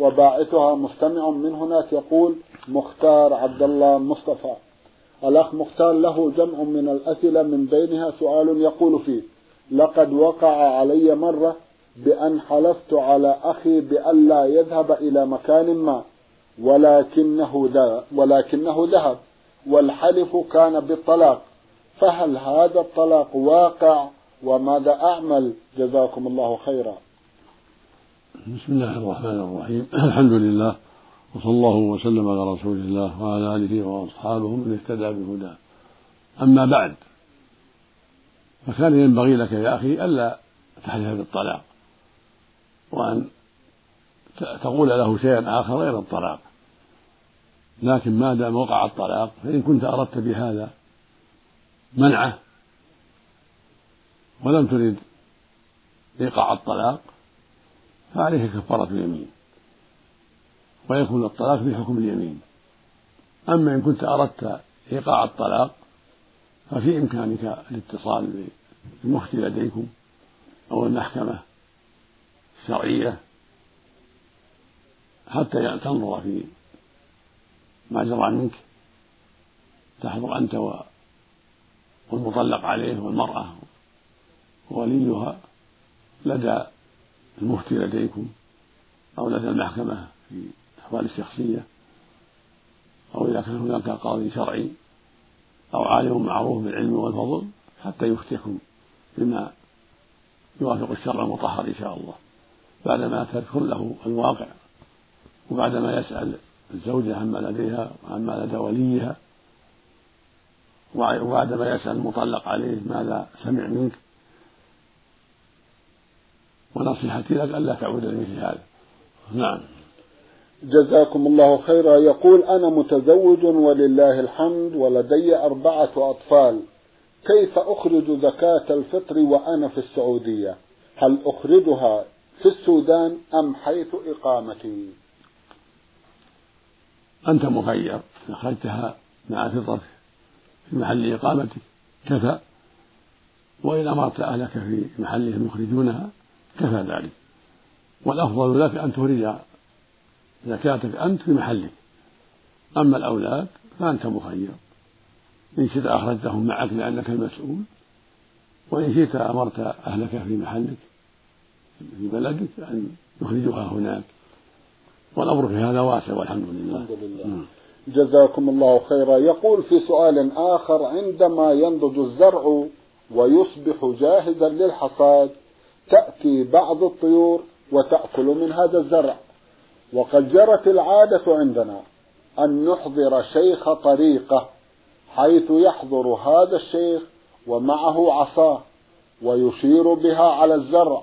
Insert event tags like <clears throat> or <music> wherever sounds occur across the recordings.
وباعثها مستمع من هناك يقول مختار عبد الله مصطفى. الأخ مختار له جمع من الأسئلة من بينها سؤال يقول فيه لقد وقع علي مرة بأن حلفت على أخي بألا يذهب إلى مكان ما ولكنه ذهب ولكنه ذهب والحلف كان بالطلاق. فهل هذا الطلاق واقع وماذا أعمل؟ جزاكم الله خيرا. بسم الله الرحمن الرحيم. <clears throat> الحمد لله وصلى الله وسلم على رسول الله وعلى آله وأصحابه من اهتدى بهداه. أما بعد فكان ينبغي لك يا أخي ألا تحلف بالطلاق وأن تقول له شيئا آخر غير الطلاق. لكن ما دام وقع الطلاق فإن كنت أردت بهذا منعه ولم ترد إيقاع الطلاق فعليه كفارة اليمين. ويكون الطلاق في حكم اليمين. أما إن كنت أردت إيقاع الطلاق ففي إمكانك الاتصال بالمفتي لديكم أو المحكمة الشرعية حتى تنظر في ما جرى منك تحضر أنت والمطلق عليه والمرأة ووليها لدى المفتي لديكم أو لدى المحكمة في الأحوال الشخصية أو إذا كان هناك قاضي شرعي أو عالم معروف بالعلم والفضل حتى يفتيكم بما يوافق الشرع المطهر إن شاء الله. بعدما تذكر له الواقع وبعدما يسأل الزوجة عما لديها وعما لدى وليها وبعدما يسأل المطلق عليه ماذا سمع منك ونصيحتي لك ألا تعود لمثل هذا. نعم. جزاكم الله خيرا. يقول أنا متزوج ولله الحمد ولدي أربعة أطفال. كيف أخرج زكاة الفطر وأنا في السعودية؟ هل أخرجها في السودان أم حيث إقامتي؟ أنت مخير أخرجتها مع فطرك في محل إقامتك. كفى وإن أمرت أهلك في محلهم يخرجونها كفى ذلك. والأفضل لك أن تخرج زكاتك أنت في محلك أما الأولاد فأنت مخير. إن شئت أخرجتهم معك لأنك المسؤول. وإن شئت أمرت أهلك في محلك في بلدك أن يخرجوها هناك. والأمر في هذا واسع والحمد لله, الحمد لله. جزاكم الله خيرا. يقول في سؤال آخر عندما ينضج الزرع ويصبح جاهزا للحصاد تأتي بعض الطيور وتأكل من هذا الزرع. وقد جرت العادة عندنا أن نحضر شيخ طريقة حيث يحضر هذا الشيخ ومعه عصاه ويشير بها على الزرع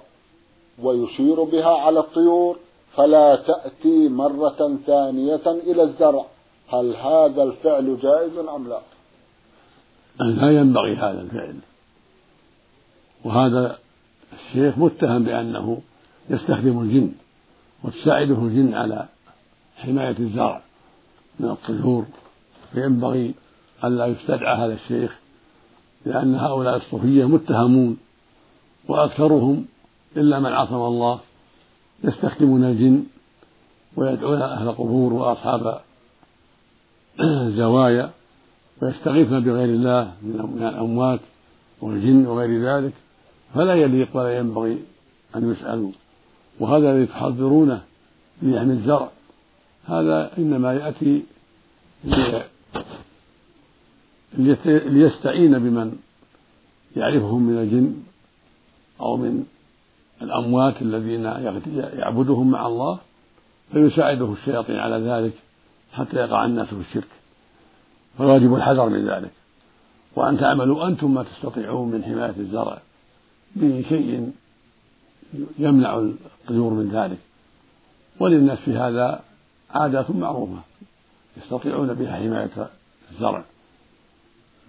ويشير بها على الطيور فلا تأتي مرة ثانية إلى الزرع. هل هذا الفعل جائز أم لا؟ لا ينبغي هذا الفعل؟ وهذا الشيخ متهم بأنه يستخدم الجن وتساعده الجن على حماية الزرع من الطيور فينبغي ألا يستدعى هذا الشيخ لأن هؤلاء الصوفية متهمون وأكثرهم إلا من عصم الله يستخدمون الجن ويدعون أهل القبور وأصحاب الزوايا ويستغيثون بغير الله من الأموات والجن وغير ذلك. فلا يليق ولا ينبغي أن يسألوا. وهذا الذي تحضرونه ليحمي الزرع. هذا إنما يأتي ليستعين بمن يعرفهم من الجن أو من الأموات الذين يعبدهم مع الله فيساعده الشياطين على ذلك حتى يقع الناس في الشرك. فالواجب الحذر من ذلك. وأن تعملوا أنتم ما تستطيعون من حماية الزرع. بشيء يمنع الطيور من ذلك. وللناس في هذا عادات معروفة يستطيعون بها حماية الزرع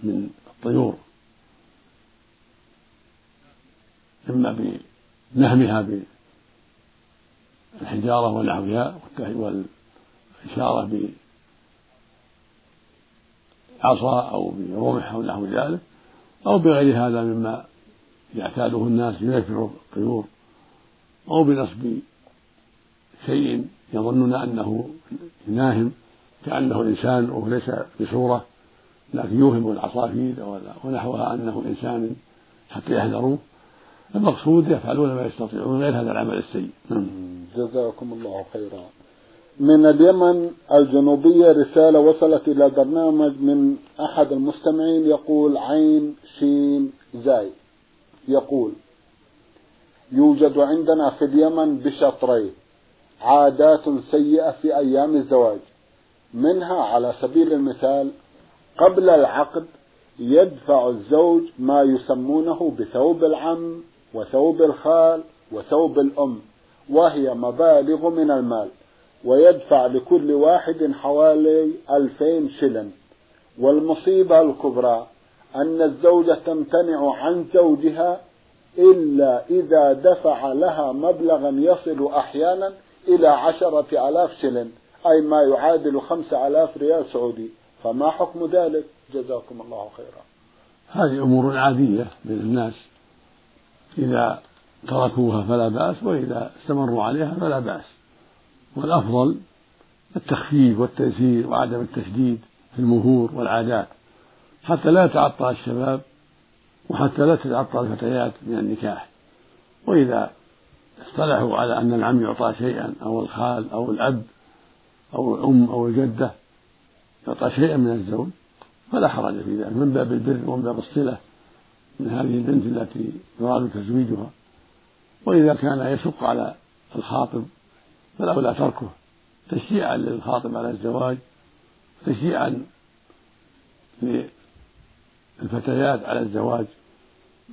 من الطيور. إما بنهمها بالحجارة ونحوها والإشارة بعصا أو برمح أو نحو ذلك أو بغير هذا مما يعتاده الناس ليكفر الطيور أو بنصب شيء يظنون أنه ناهم كأنه إنسان وهو ليس بصورة لكن يوهم العصافير ونحوها أنه إنسان حتى يحذروه المقصود يفعلون ما يستطيعون غير هذا العمل السيء. نعم. جزاكم الله خيرا. من اليمن الجنوبية رسالة وصلت إلى البرنامج من أحد المستمعين يقول عين شين زاي. يقول يوجد عندنا في اليمن بشطرين عادات سيئة في أيام الزواج منها على سبيل المثال قبل العقد يدفع الزوج ما يسمونه بثوب العم وثوب الخال وثوب الأم وهي مبالغ من المال ويدفع لكل واحد حوالي ألفين شلن والمصيبة الكبرى أن الزوجة تمتنع عن زوجها إلا إذا دفع لها مبلغا يصل أحيانا إلى عشرة آلاف شلن أي ما يعادل خمسة آلاف ريال سعودي. فما حكم ذلك؟ جزاكم الله خيرا. هذه أمور عادية بين الناس. إذا تركوها فلا بأس وإذا استمروا عليها فلا بأس. والأفضل التخفيف والتيسير وعدم التشديد في المهور والعادات. حتى لا يتعطل الشباب وحتى لا تتعطل الفتيات من النكاح. وإذا اصطلحوا على أن العم يعطى شيئا أو الخال أو الأب أو الأم أو الجدة يعطى شيئا من الزوج فلا حرج في ذلك. من باب البر ومن باب الصلة من هذه البنت التي يراد تزويجها. وإذا كان يشق على الخاطب فالأولى تركه. تشجيعا للخاطب على الزواج تشجيعا للفتيات على الزواج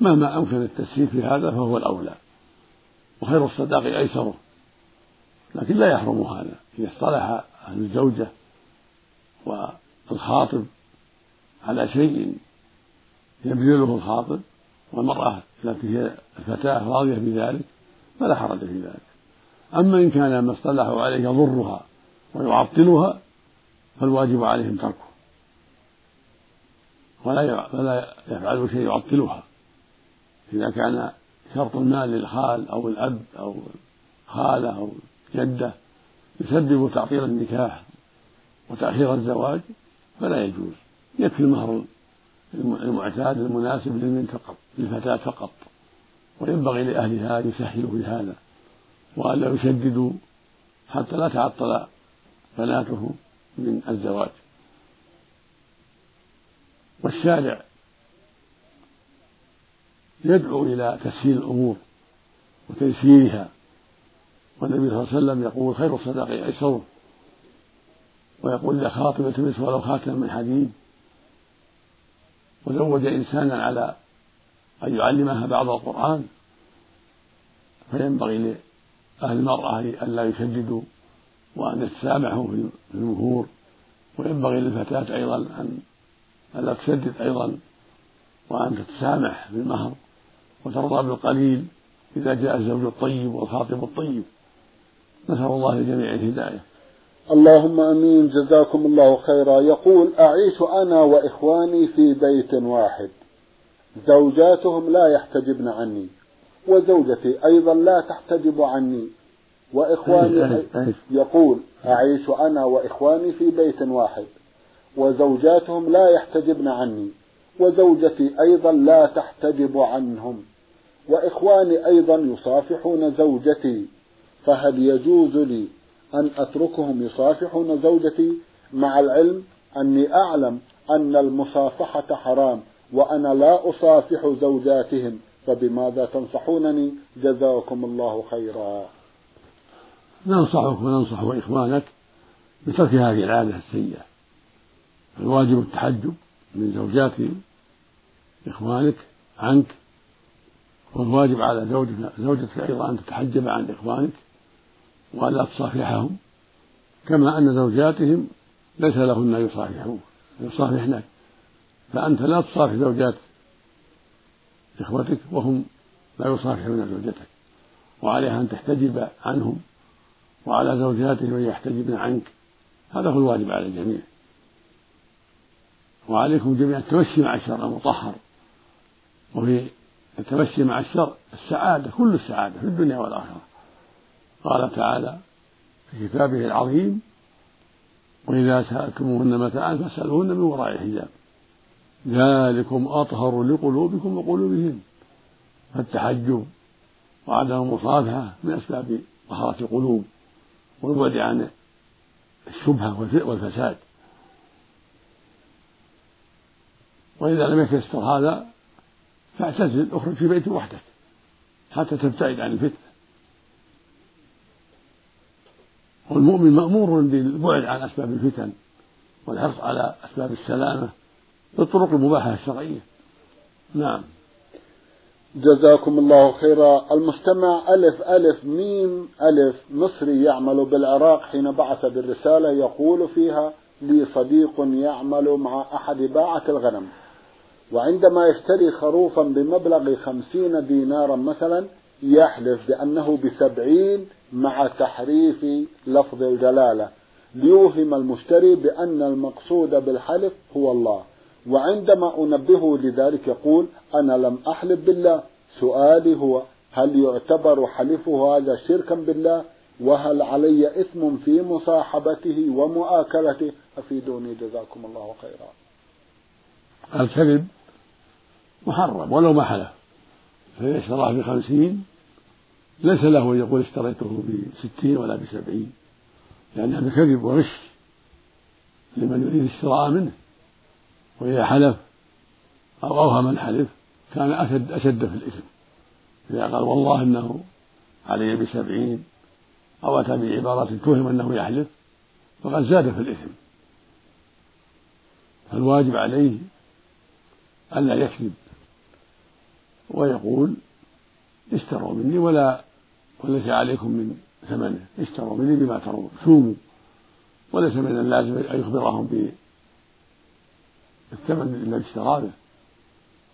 مهما أمكن التسهيل في هذا فهو الأولى وخير الصداق أيسره لكن لا يحرم هذا. إذا اصطلح أهل الزوجة والخاطب على شيء يبذله الخاطب والمرأة التي هي الفتاة راضية بذلك فلا حرج في ذلك. أما إن كان ما اصطلحوا عليه يضرها ويعطلها فالواجب عليهم تركه. ولا ولا يفعلوا شيء يعطلها. إذا كان شرط المال للخال أو الأب أو خالة أو جدة يسبب تعطيل النكاح وتأخير الزواج فلا يجوز. يكفي المهر المعتاد المناسب للمن فقط للفتاة فقط. وينبغي لأهلها أن يسهلوا في هذا وألا يشددوا حتى لا تعطل بناته من الزواج. والشارع يدعو إلى تسهيل الأمور وتيسيرها. والنبي صلى الله عليه وسلم يقول خير الصداق أيسره ويقول إذا خاطب التمس ولو خاتم من حديد. وزوج إنسانا على أن يعلمها بعض القرآن. فينبغي لأهل المرأة أن لا يشددوا وأن يتسامحوا في المهور. وينبغي للفتاة أيضا أن ألا تشدد أيضا وأن تتسامح في المهر وترضى بالقليل إذا جاء الزوج الطيب والخاطب الطيب. نسأل الله للجميع الهداية. اللهم آمين جزاكم الله خيرا. يقول أعيش أنا وإخواني في بيت واحد. زوجاتهم لا يحتجبن عني وزوجتي أيضا لا تحتجب عني. وإخواني يقول أعيش أنا وإخواني في بيت واحد. وزوجاتهم لا يحتجبن عني. وزوجتي أيضا لا تحتجب عنهم. وإخواني أيضا يصافحون زوجتي. فهل يجوز لي أن أتركهم يصافحون زوجتي؟ مع العلم أني أعلم أن المصافحة حرام وأنا لا أصافح زوجاتهم. فبماذا تنصحونني؟ جزاكم الله خيرا. ننصحك وننصح إخوانك بترك هذه العادة السيئة. الواجب التحجب من زوجات إخوانك عنك والواجب على زوجك زوجتك أيضا أن تتحجب عن إخوانك وألا تصافحهم كما أن زوجاتهم ليس لهن أن يصافحنك فأنت لا تصافح زوجات إخوتك وهم لا يصافحون زوجتك وعليها أن تحتجب عنهم وعلى زوجاتهم أن يحتجبن عنك. هذا هو الواجب على الجميع. وعليكم جميعا. التمشي مع الشر المطهر. وفي التمشي مع الشر السعادة كل السعادة في الدنيا والآخرة. قال تعالى في كتابه العظيم وإذا سألتموهن متاعا فاسألوهن من وراء حجاب ذلكم أطهر لقلوبكم وقلوبهن فالتحجب وعدم المصافحة من أسباب طهارة القلوب والبعد عن الشبهة والفساد. وإذا لم يتيسر هذا فاعتزل اخرج في بيت وحدك حتى تبتعد عن الفتنة. والمؤمن مأمور بالبعد عن أسباب الفتن والحرص على أسباب السلامة بالطرق المباحة الشرعية. نعم. جزاكم الله خيرا. المستمع ألف ألف ميم ألف مصري يعمل بالعراق حين بعث بالرسالة يقول فيها لي صديق يعمل مع أحد باعة الغنم. وعندما يشتري خروفا بمبلغ خمسين دينارا مثلا يحلف بأنه بسبعين مع تحريف لفظ الجلالة. ليوهم المشتري بأن المقصود بالحلف هو الله. وعندما أنبهه لذلك يقول أنا لم أحلف بالله. سؤالي هو هل يعتبر حلفه هذا شركا بالله؟ وهل علي إثم في مصاحبته ومؤاكلته؟ أفيدوني جزاكم الله خيرا. الكذب محرم ولو ما حلف. فإذا اشتراه بخمسين ليس له أن يقول اشتريته بستين ولا بسبعين. لأن هذا كذب وغش لمن يريد الشراء منه. وإذا حلف أو أوهم الحلف كان أشد أشد في الإثم. إذا قال والله إنه علي بسبعين أو أتى بعبارة توهم أنه يحلف فقد زاد في الإثم. فالواجب عليه ألا يكذب. ويقول اشتروا مني ولا وليس عليكم من ثمنه. اشتروا مني بما ترون. سوموا وليس من اللازم أن يخبرهم بالثمن الذي اشترى به.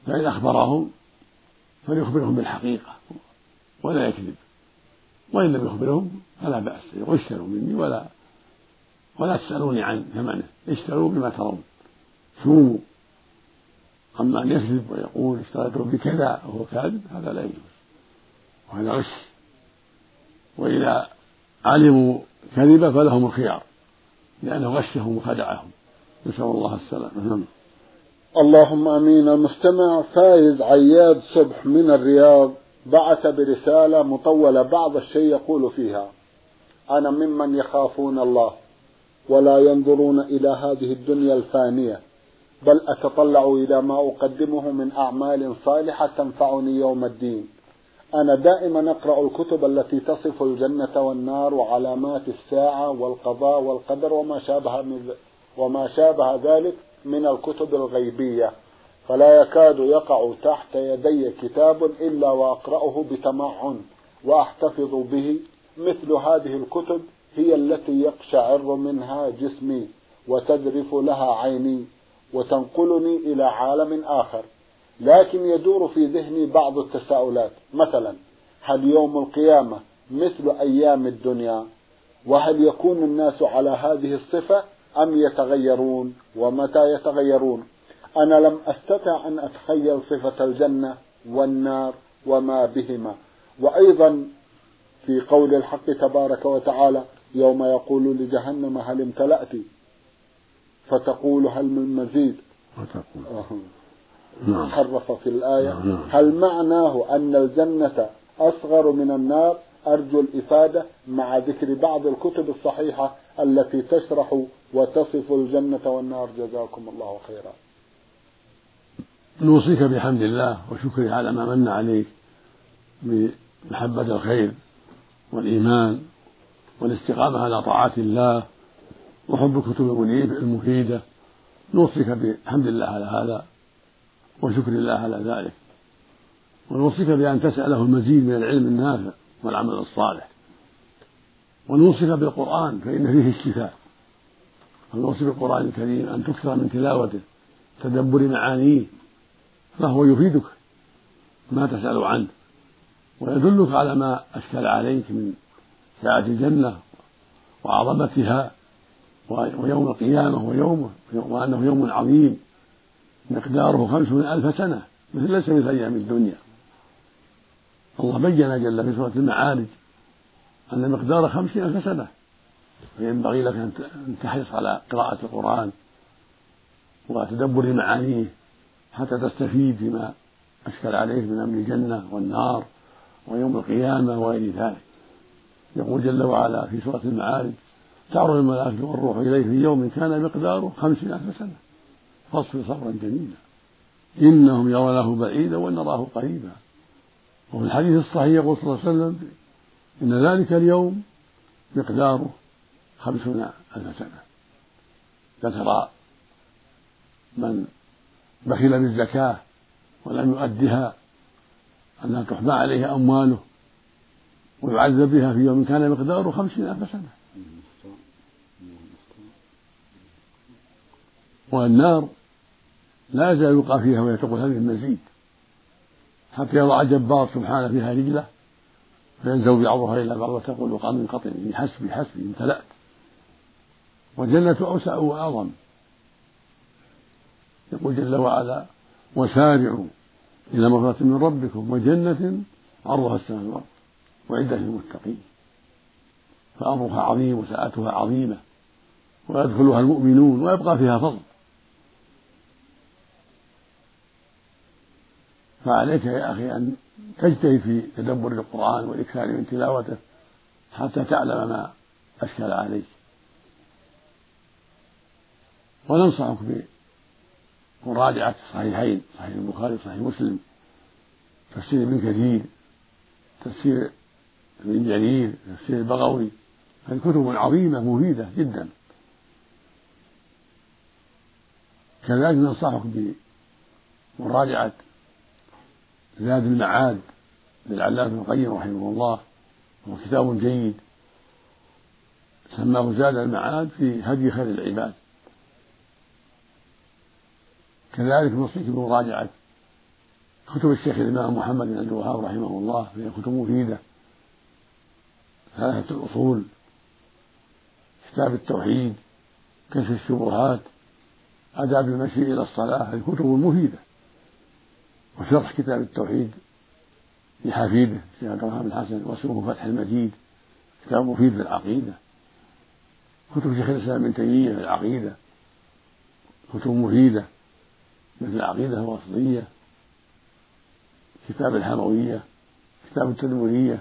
فإن أخبرهم فليخبرهم بالحقيقة ولا يكذب. وإن لم يخبرهم فلا بأس. اشتروا مني ولا ولا تسألوني عن ثمنه. اشتروا بما ترون. سوموا أما أن يكذب ويقول اشتريته بكذا وهو كاذب هذا لا يجوز. وهذا غش. وإذا علموا كذب فلهم الخيار لأنه غشهم وخدعهم. نسأل الله السلامة. نعم. اللهم آمين. المستمع فايز عياد صبح من الرياض بعث برسالة مطولة بعض الشيء يقول فيها أنا ممن يخافون الله ولا ينظرون إلى هذه الدنيا الفانية. بل أتطلع إلى ما أقدمه من أعمال صالحة تنفعني يوم الدين. أنا دائما أقرأ الكتب التي تصف الجنة والنار وعلامات الساعة والقضاء والقدر وما شابه وما شابه ذلك من الكتب الغيبية. فلا يكاد يقع تحت يدي كتاب إلا وأقرأه بتمعن وأحتفظ به. مثل هذه الكتب هي التي يقشعر منها جسمي وتذرف لها عيني. وتنقلني إلى عالم آخر. لكن يدور في ذهني بعض التساؤلات. مثلا هل يوم القيامة مثل أيام الدنيا؟ وهل يكون الناس على هذه الصفة أم يتغيرون؟ ومتى يتغيرون؟ أنا لم أستطع أن أتخيل صفة الجنة والنار وما بهما. وأيضا في قول الحق تبارك وتعالى يوم يقول لجهنم هل امتلأت؟ فتقول هل من مزيد؟ نعم. حرف في الآية. نعم. هل معناه أن الجنة أصغر من النار؟ أرجو الإفادة مع ذكر بعض الكتب الصحيحة التي تشرح وتصف الجنة والنار. جزاكم الله خيرا. نوصيك بحمد الله وشكره على ما من عليك بمحبة الخير والإيمان والاستقامة على طاعات الله وحب الكتب المفيدة. نوصيك بحمد الله على هذا وشكر الله على ذلك. ونوصيك بأن تسأله المزيد من العلم النافع والعمل الصالح. ونوصيك بالقرآن فإن فيه الشفاء. ونوصي بالقرآن الكريم أن تكثر من تلاوته تدبر معانيه. فهو يفيدك ما تسأل عنه. ويدلك على ما أشكل عليك من ساعة الجنة وعظمتها ويوم القيامة ويومه وأنه يوم عظيم. مقداره خمسون ألف سنة. مثل ليس مثل أيام الدنيا. الله بين جل في سورة المعارج أن مقدار خمسين ألف سنة. فينبغي لك أن تحرص على قراءة القرآن وتدبر معانيه حتى تستفيد فيما أشكل عليك من أمر الجنة والنار ويوم القيامة وغير ذلك. يقول جل وعلا في سورة المعارج تعرض الملائكة والروح إليه في يوم كان مقداره خمسين ألف سنة. فاصبر صبرا جميلا. إنهم يرونه بعيدا ونراه قريبا. وفي الحديث الصحيح يقول صلى الله عليه وسلم إن ذلك اليوم مقداره خمسون ألف سنة. ذكر من بخل بالزكاة ولم يؤدها أنها تحمى عليه أمواله ويعذب بها في يوم كان مقداره خمسين ألف سنة. والنار لا يزال يلقى فيها وهي تقول هذه المزيد. حتى يضع جبار سبحانه فيها رجله فينزو بعضها إلى بعض وتقول قام من قطن حسبي حسبي امتلأت. والجنة أوسع وأعظم. يقول جل وعلا وسارعوا إلى مغفرة من ربكم وجنة عرضها السماء والأرض وعدة للمتقين. فأمرها عظيم وساعتها عظيمة ويدخلها المؤمنون ويبقى فيها فضل. فعليك يا أخي أن تجتهد في تدبر القرآن والإكثار من تلاوته حتى تعلم ما أشكل عليك. وننصحك بمراجعة الصحيحين صحيح البخاري وصحيح مسلم تفسير ابن كثير تفسير ابن جرير تفسير البغوي. هذه كتب عظيمة مفيدة جدا. كذلك ننصحك بمراجعة زاد المعاد للعلامة ابن القيم رحمه الله وهو كتاب جيد. سماه زاد المعاد في هدي خير العباد. كذلك نوصيك بمراجعة كتب الشيخ الإمام محمد بن عبد الوهاب رحمه الله فهي كتب مفيدة. ثلاثة الأصول كتاب التوحيد كشف الشبهات آداب المشي إلى الصلاة هذه كتب مفيدة وشرح كتاب التوحيد لحفيده الشيخ عبد الرحمن الحسن واسمه فتح المجيد كتاب مفيد في العقيدة كتب شيخ الإسلام ابن تيمية في العقيدة كتب مفيدة مثل العقيدة الواسطية. كتاب الحموية كتاب التدمرية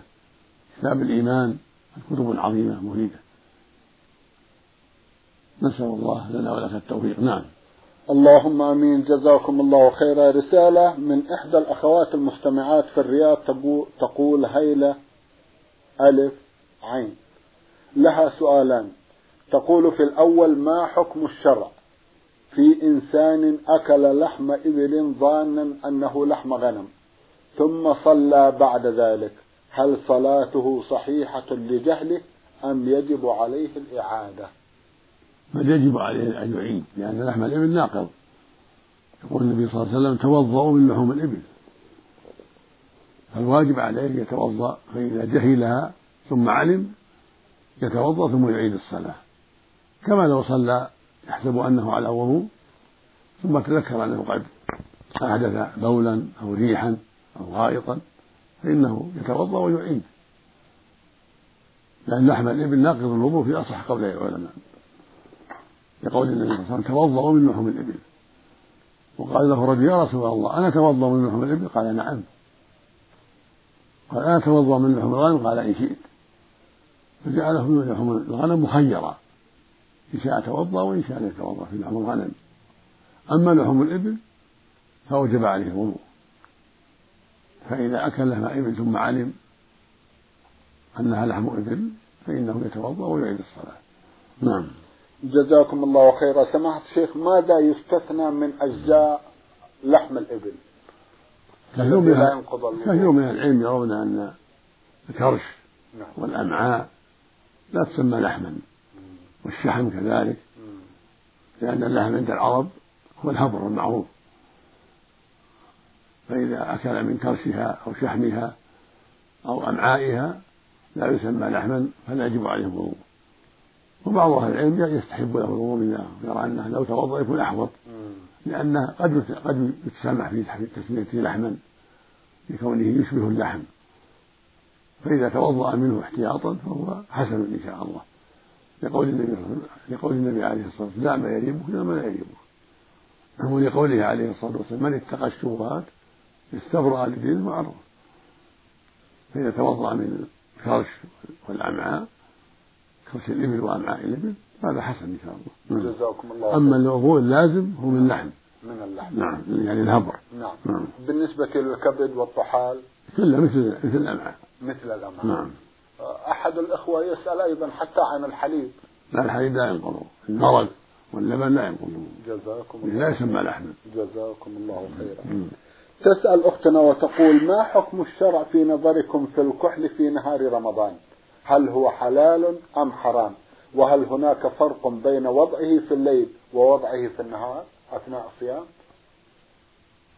كتاب الإيمان كتب عظيمة مفيدة. نسأل الله لنا ولك التوفيق. نعم. اللهم آمين. جزاكم الله خيرا رسالة من إحدى الأخوات المستمعات في الرياض تقول هيلة ألف عين. لها سؤالان. تقول في الأول ما حكم الشرع؟ في إنسان أكل لحم إبل ظانا أنه لحم غنم ثم صلى بعد ذلك. هل صلاته صحيحة لجهله أم يجب عليه الإعادة؟ بل يجب عليه أن يعيد لأن لحم الإبل ناقض. يقول النبي صلى الله عليه وسلم توضأوا من لحوم الإبل. فالواجب عليه أن يتوضأ فإذا جهلها ثم علم يتوضأ ثم يعيد الصلاة. كما لو صلى يحسب أنه على وضوء ثم تذكر أنه قد أحدث بولا أو ريحا أو غائطا فإنه يتوضأ ويعيد لأن لحم الإبل ناقض الوضوء في أصح قول العلماء. لقول النبي صلى الله عليه وسلم توضأوا من لحوم الإبل. وقال له رجل يا رسول الله أنا أتوضأ من لحوم الإبل؟ قال نعم. قال أنا أتوضأ من لحوم الغنم؟ قال إن شئت. فجعله من لحوم الغنم مخيرا إن شاء توضأ وإن شاء لا يتوضأ في لحم الغنم. أما لحوم الإبل فوجب عليه الوضوء فإذا أكل لحم إبل ثم علم أنها لحم إبل فإنه يتوضأ ويعيد الصلاة. نعم. جزاكم الله خيرا. سماحة الشيخ ماذا يستثنى من أجزاء لحم الإبل؟ كثير من كثير من العلم يرون أن الكرش نعم. والأمعاء لا تسمى لحما والشحم كذلك لأن اللحم عند العرب هو الهبر المعروف فإذا أكل من كرشها أو شحمها أو أمعائها لا يسمى لحما فلا يجب عليه الوضوء وبعض أهل العلم يستحب له الوضوء منها ويرى أنه لو توضأ يكون أحوط. لأنه قد قد يتسامح في تسميته لحما لكونه يشبه اللحم. فإذا توضأ منه احتياطا فهو حسن إن شاء الله. لقول النبي لقول النبي عليه الصلاة والسلام دع ما يريبك إلى ما لا يريبك ولقوله عليه الصلاة والسلام من اتقى الشبهات استبرأ لدينه وعرضه فإذا توضأ من والأمعاء كرش الإبل وأمعاء الإبل هذا حسن إن شاء الله. نعم. جزاكم الله أما الوضوء اللازم هو من اللحم من اللحم. نعم يعني الهبر. نعم, نعم. بالنسبة للكبد والطحال؟ كله مثل مثل الأمعاء مثل الأمعاء نعم. أحد الإخوة يسأل أيضا حتى عن الحليب. لا الحليب لا ينقض المرض واللبن لا ينقض جزاكم الله لا يسمى لحما. جزاكم الله خيرا. تسأل أختنا وتقول ما حكم الشرع في نظركم في الكحل في نهار رمضان؟ هل هو حلال أم حرام؟ وهل هناك فرق بين وضعه في الليل ووضعه في النهار أثناء الصيام؟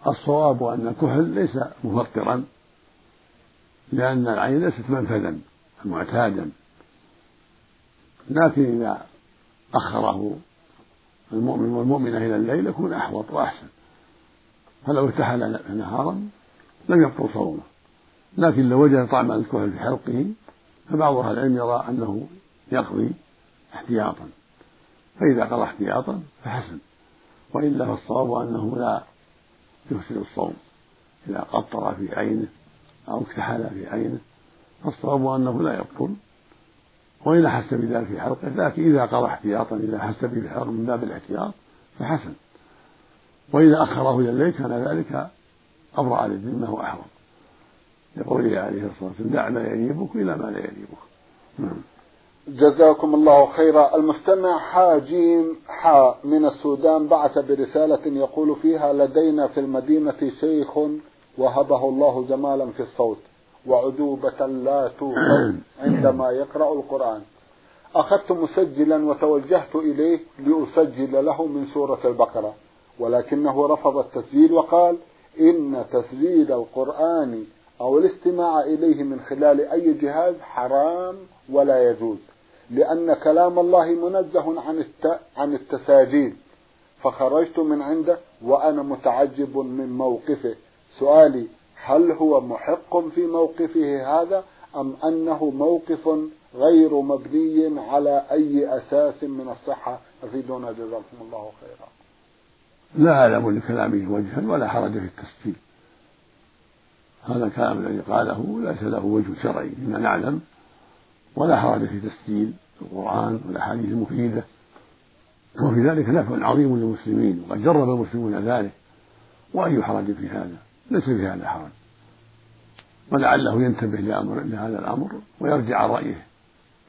الصواب أن الكحل ليس مفطرا لأن العين ليست منفذا معتادا. لكن إذا أخره المؤمن والمؤمنة إلى الليل يكون أحوط وأحسن. فلو ارتحل نهارا لم يبطل صومه. لكن لو وجد طعم الكحل في حلقه فبعض أهل العلم يرى أنه يقضي احتياطا. فإذا قضى احتياطا فحسن. وإلا فالصواب أنه لا يفسد الصوم. إذا قطر في عينه أو اكتحل في عينه فالصواب أنه لا يبطل. وإن أحس بذلك في حلقه لكن إذا قضى احتياطا إذا أحس به في حلقه من باب الاحتياط فحسن. وإذا أخره إلى الليل كان ذلك أبرأ للذمة وأحوط لقوله عليه الصلاة والسلام دع ما يريبك إلى ما لا يريبك نعم. جزاكم الله خيرا. المستمع حاجيم حا من السودان بعث برسالة يقول فيها لدينا في المدينة شيخ وهبه الله جمالا في الصوت وعذوبة لا توصف <coughs> عندما يقرأ القرآن. أخذت مسجلا وتوجهت إليه لأسجل له من سورة البقرة ولكنه رفض التسجيل وقال إن تسجيل القرآن أو الاستماع إليه من خلال أي جهاز حرام ولا يجوز لأن كلام الله منزه عن عن التساجيل. فخرجت من عنده وأنا متعجب من موقفه. سؤالي هل هو محق في موقفه هذا أم أنه موقف غير مبني على أي أساس من الصحة؟ أفيدونا جزاكم الله خيرا. لا أعلم لكلامه وجها ولا حرج في التسجيل. هذا الكلام الذي قاله ليس له وجه شرعي فيما نعلم ولا حرج في تسجيل القرآن والأحاديث المفيدة وفي ذلك نفع عظيم للمسلمين وقد جرب المسلمون ذلك. وأي حرج في هذا؟ ليس في هذا حرج. ولعله ينتبه لأمر لهذا الأمر ويرجع عن رأيه.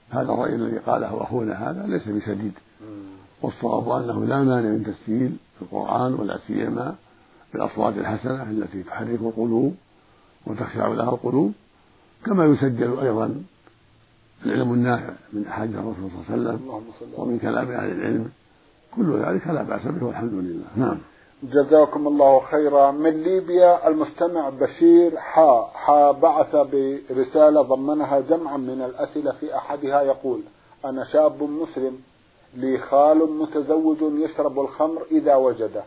هذا الرأي الذي قاله أخونا هذا ليس بسديد والصواب أنه لا مانع من تسجيل القرآن ولا سيما بالأصوات الحسنة التي تحرك القلوب. وتخشع لها القلوب كما يسجل أيضا العلم النافع من أحاديث الرسول صلى الله عليه وسلم ومن كلام أهل العلم. كل ذلك لا بأس به والحمد لله. نعم. جزاكم الله خيرا. من ليبيا المستمع بشير حا حا بعث برسالة ضمنها جمعا من الأسئلة في أحدها يقول أنا شاب مسلم لي خال متزوج يشرب الخمر إذا وجده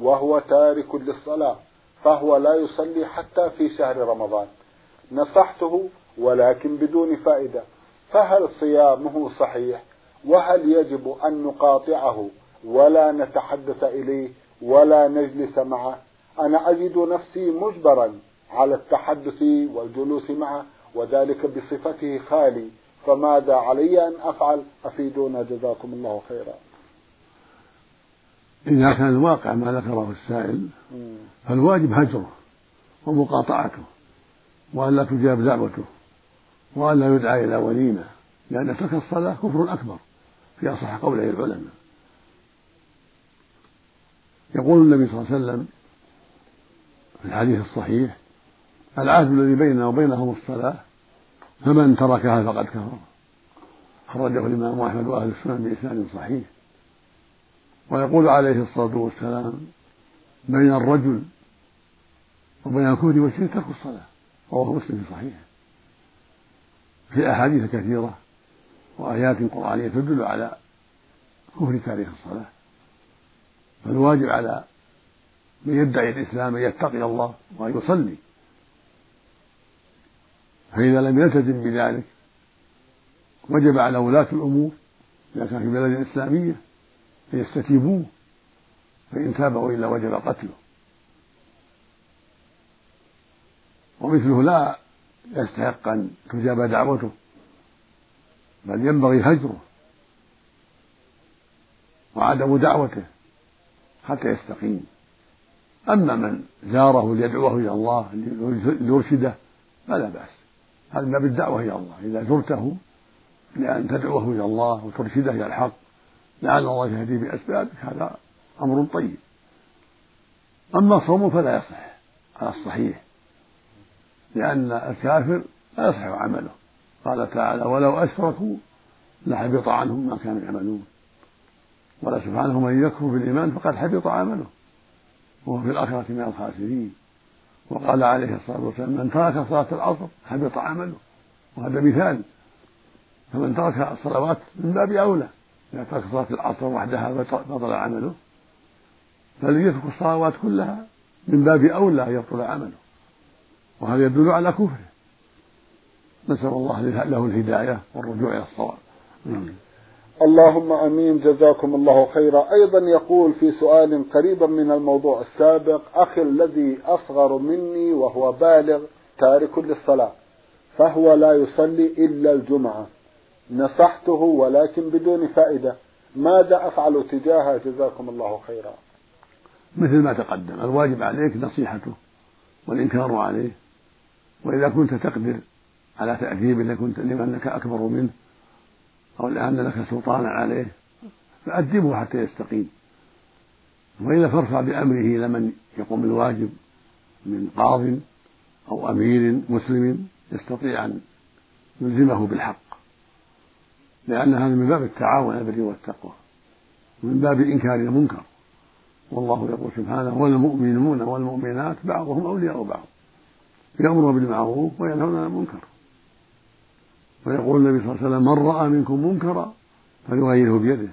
وهو تارك للصلاة. فهو لا يصلي حتى في شهر رمضان. نصحته ولكن بدون فائدة. فهل صيامه صحيح؟ وهل يجب أن نقاطعه ولا نتحدث إليه ولا نجلس معه؟ أنا أجد نفسي مجبرا على التحدث والجلوس معه وذلك بصفته خالي. فماذا علي أن أفعل؟ أفيدونا جزاكم الله خيرا. إذا كان الواقع ما ذكره السائل فالواجب هجره ومقاطعته وألا تجاب دعوته وألا يدعى إلى وليمة لأن ترك الصلاة كفر أكبر في أصح قوله العلماء. يقول النبي صلى الله عليه وسلم في الحديث الصحيح العهد الذي بيننا وبينهم الصلاة فمن تركها فقد كفر. خرجه الإمام أحمد وأهل السنن بإسناد صحيح. ويقول عليه الصلاة والسلام بين الرجل وبين الكفر والشرك ترك الصلاة رواه مسلم في صحيحه. في أحاديث كثيرة وآيات قرآنية تدل على كفر تاريخ الصلاة. فالواجب على من يدعي الإسلام أن يتقي الله وأن يصلي. فإذا لم يلتزم بذلك وجب على ولاة الأمور إذا كان في بلد إسلامية أن يستتيبوه فإن تاب وإلا وجب قتله. ومثله لا يستحق أن تجاب دعوته بل ينبغي هجره وعدم دعوته حتى يستقيم. أما من زاره ليدعوه إلى الله ليرشده فلا بأس. هذا ما بالدعوة إلى الله إذا زرته لأن تدعوه إلى الله وترشده إلى الحق. لعل الله يهدي بأسبابك. هذا أمر طيب. أما الصوم فلا يصح على الصحيح لأن الكافر لا يصح عمله. قال تعالى ولو أشركوا لحبط عنهم ما كانوا يعملون. قال سبحانه من يكفر بالإيمان فقد حبط عمله وهو في الآخرة من الخاسرين. وقال عليه الصلاة والسلام من ترك صلاة العصر حبط عمله. وهذا مثال. فمن ترك الصلوات من باب أولى. إذا ترك صلاة العصر وحدها بطل عمله فالذي يترك الصلوات كلها من باب أولى أن يبطل عمله. وهذا يدل على كفره. نسأل الله له الهداية والرجوع إلى الصواب. اللهم آمين. جزاكم الله خيرا. أيضا يقول في سؤال قريبا من الموضوع السابق أخي الذي أصغر مني وهو بالغ تارك للصلاة فهو لا يصلي إلا الجمعة. نصحته ولكن بدون فائدة. ماذا أفعل تجاهه جزاكم الله خيرا؟ مثل ما تقدم الواجب عليك نصيحته والإنكار عليه وإذا كنت تقدر على تاديبه لانك أكبر منه أو لأن لك سلطانا عليه فأدبه حتى يستقيم. وإلا فارفع بأمره إلى من يقوم الواجب من قاض أو أمير مسلم يستطيع أن يلزمه بالحق. لأن هذا من باب التعاون البر والتقوى. ومن باب إنكار المنكر. والله يقول سبحانه والمؤمنون والمؤمنات بعضهم أولياء بعض يأمرون بالمعروف وينهون عن المنكر. ويقول النبي صلى الله عليه وسلم من رأى منكم منكرا فليغيره بيده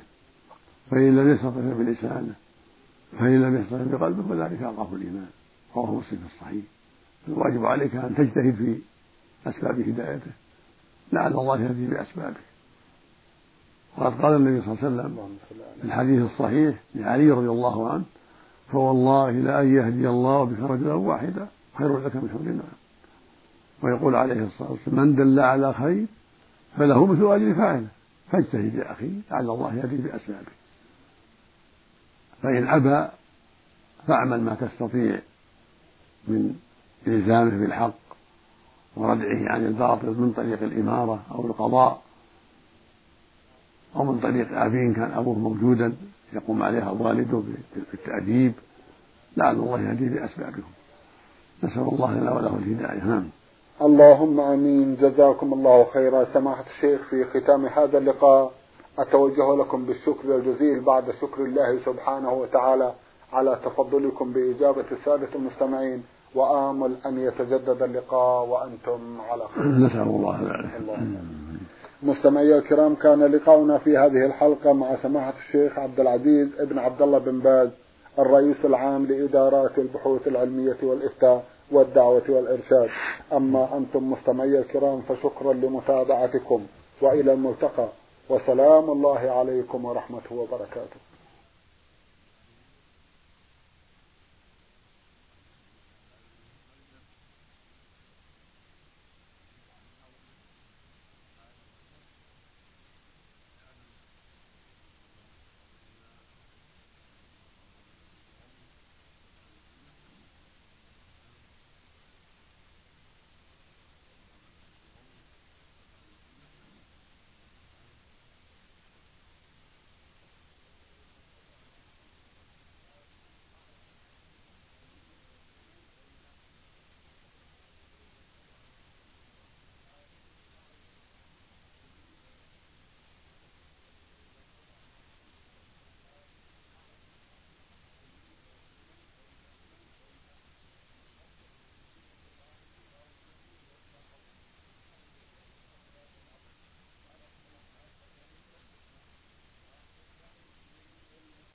فإن لم يستطع بلسانه فإن لم يستطع بقلبه فذلك أضعف الإيمان. رواه مسلم في الصحيح. الواجب عليك أن تجتهد في أسباب هدايته. لعل الله يهدي بأسبابه. وقد قال النبي صلى الله عليه وسلم في الحديث الصحيح لعلي رضي الله عنه فوالله لأن يهدي الله بك رجلا واحدا خير لك من حمر النعم ويقول عليه الصلاة والسلام من دل على خير فله مثل أجر فاعله فاجتهد يا أخي لعل الله يهدي بأسبابه. فإن أبى فاعمل ما تستطيع من إلزامه بالحق وردعه عن الباطل من طريق الإمارة أو القضاء أو من طريق أبيه كان أبوه موجودا يقوم عليها والده بالتأديب لعل الله يهدي بأسبابكم نسأل الله لنا وله الهداية. نعم. اللهم آمين. جزاكم الله خيرا. سماحة الشيخ في ختام هذا اللقاء أتوجه لكم بالشكر الجزيل بعد شكر الله سبحانه وتعالى على تفضلكم بإجابة السادة المستمعين. وآمل أن يتجدد اللقاء وأنتم على خير. نسأل الله ذلك. مستمعي الكرام كان لقاؤنا في هذه الحلقة مع سماحة الشيخ عبد العزيز ابن عبد الله بن باز الرئيس العام لإدارات البحوث العلمية والإفتاء والدعوة والإرشاد. أما أنتم مستمعي الكرام فشكرا لمتابعتكم وإلى الملتقى. وسلام الله عليكم ورحمته وبركاته.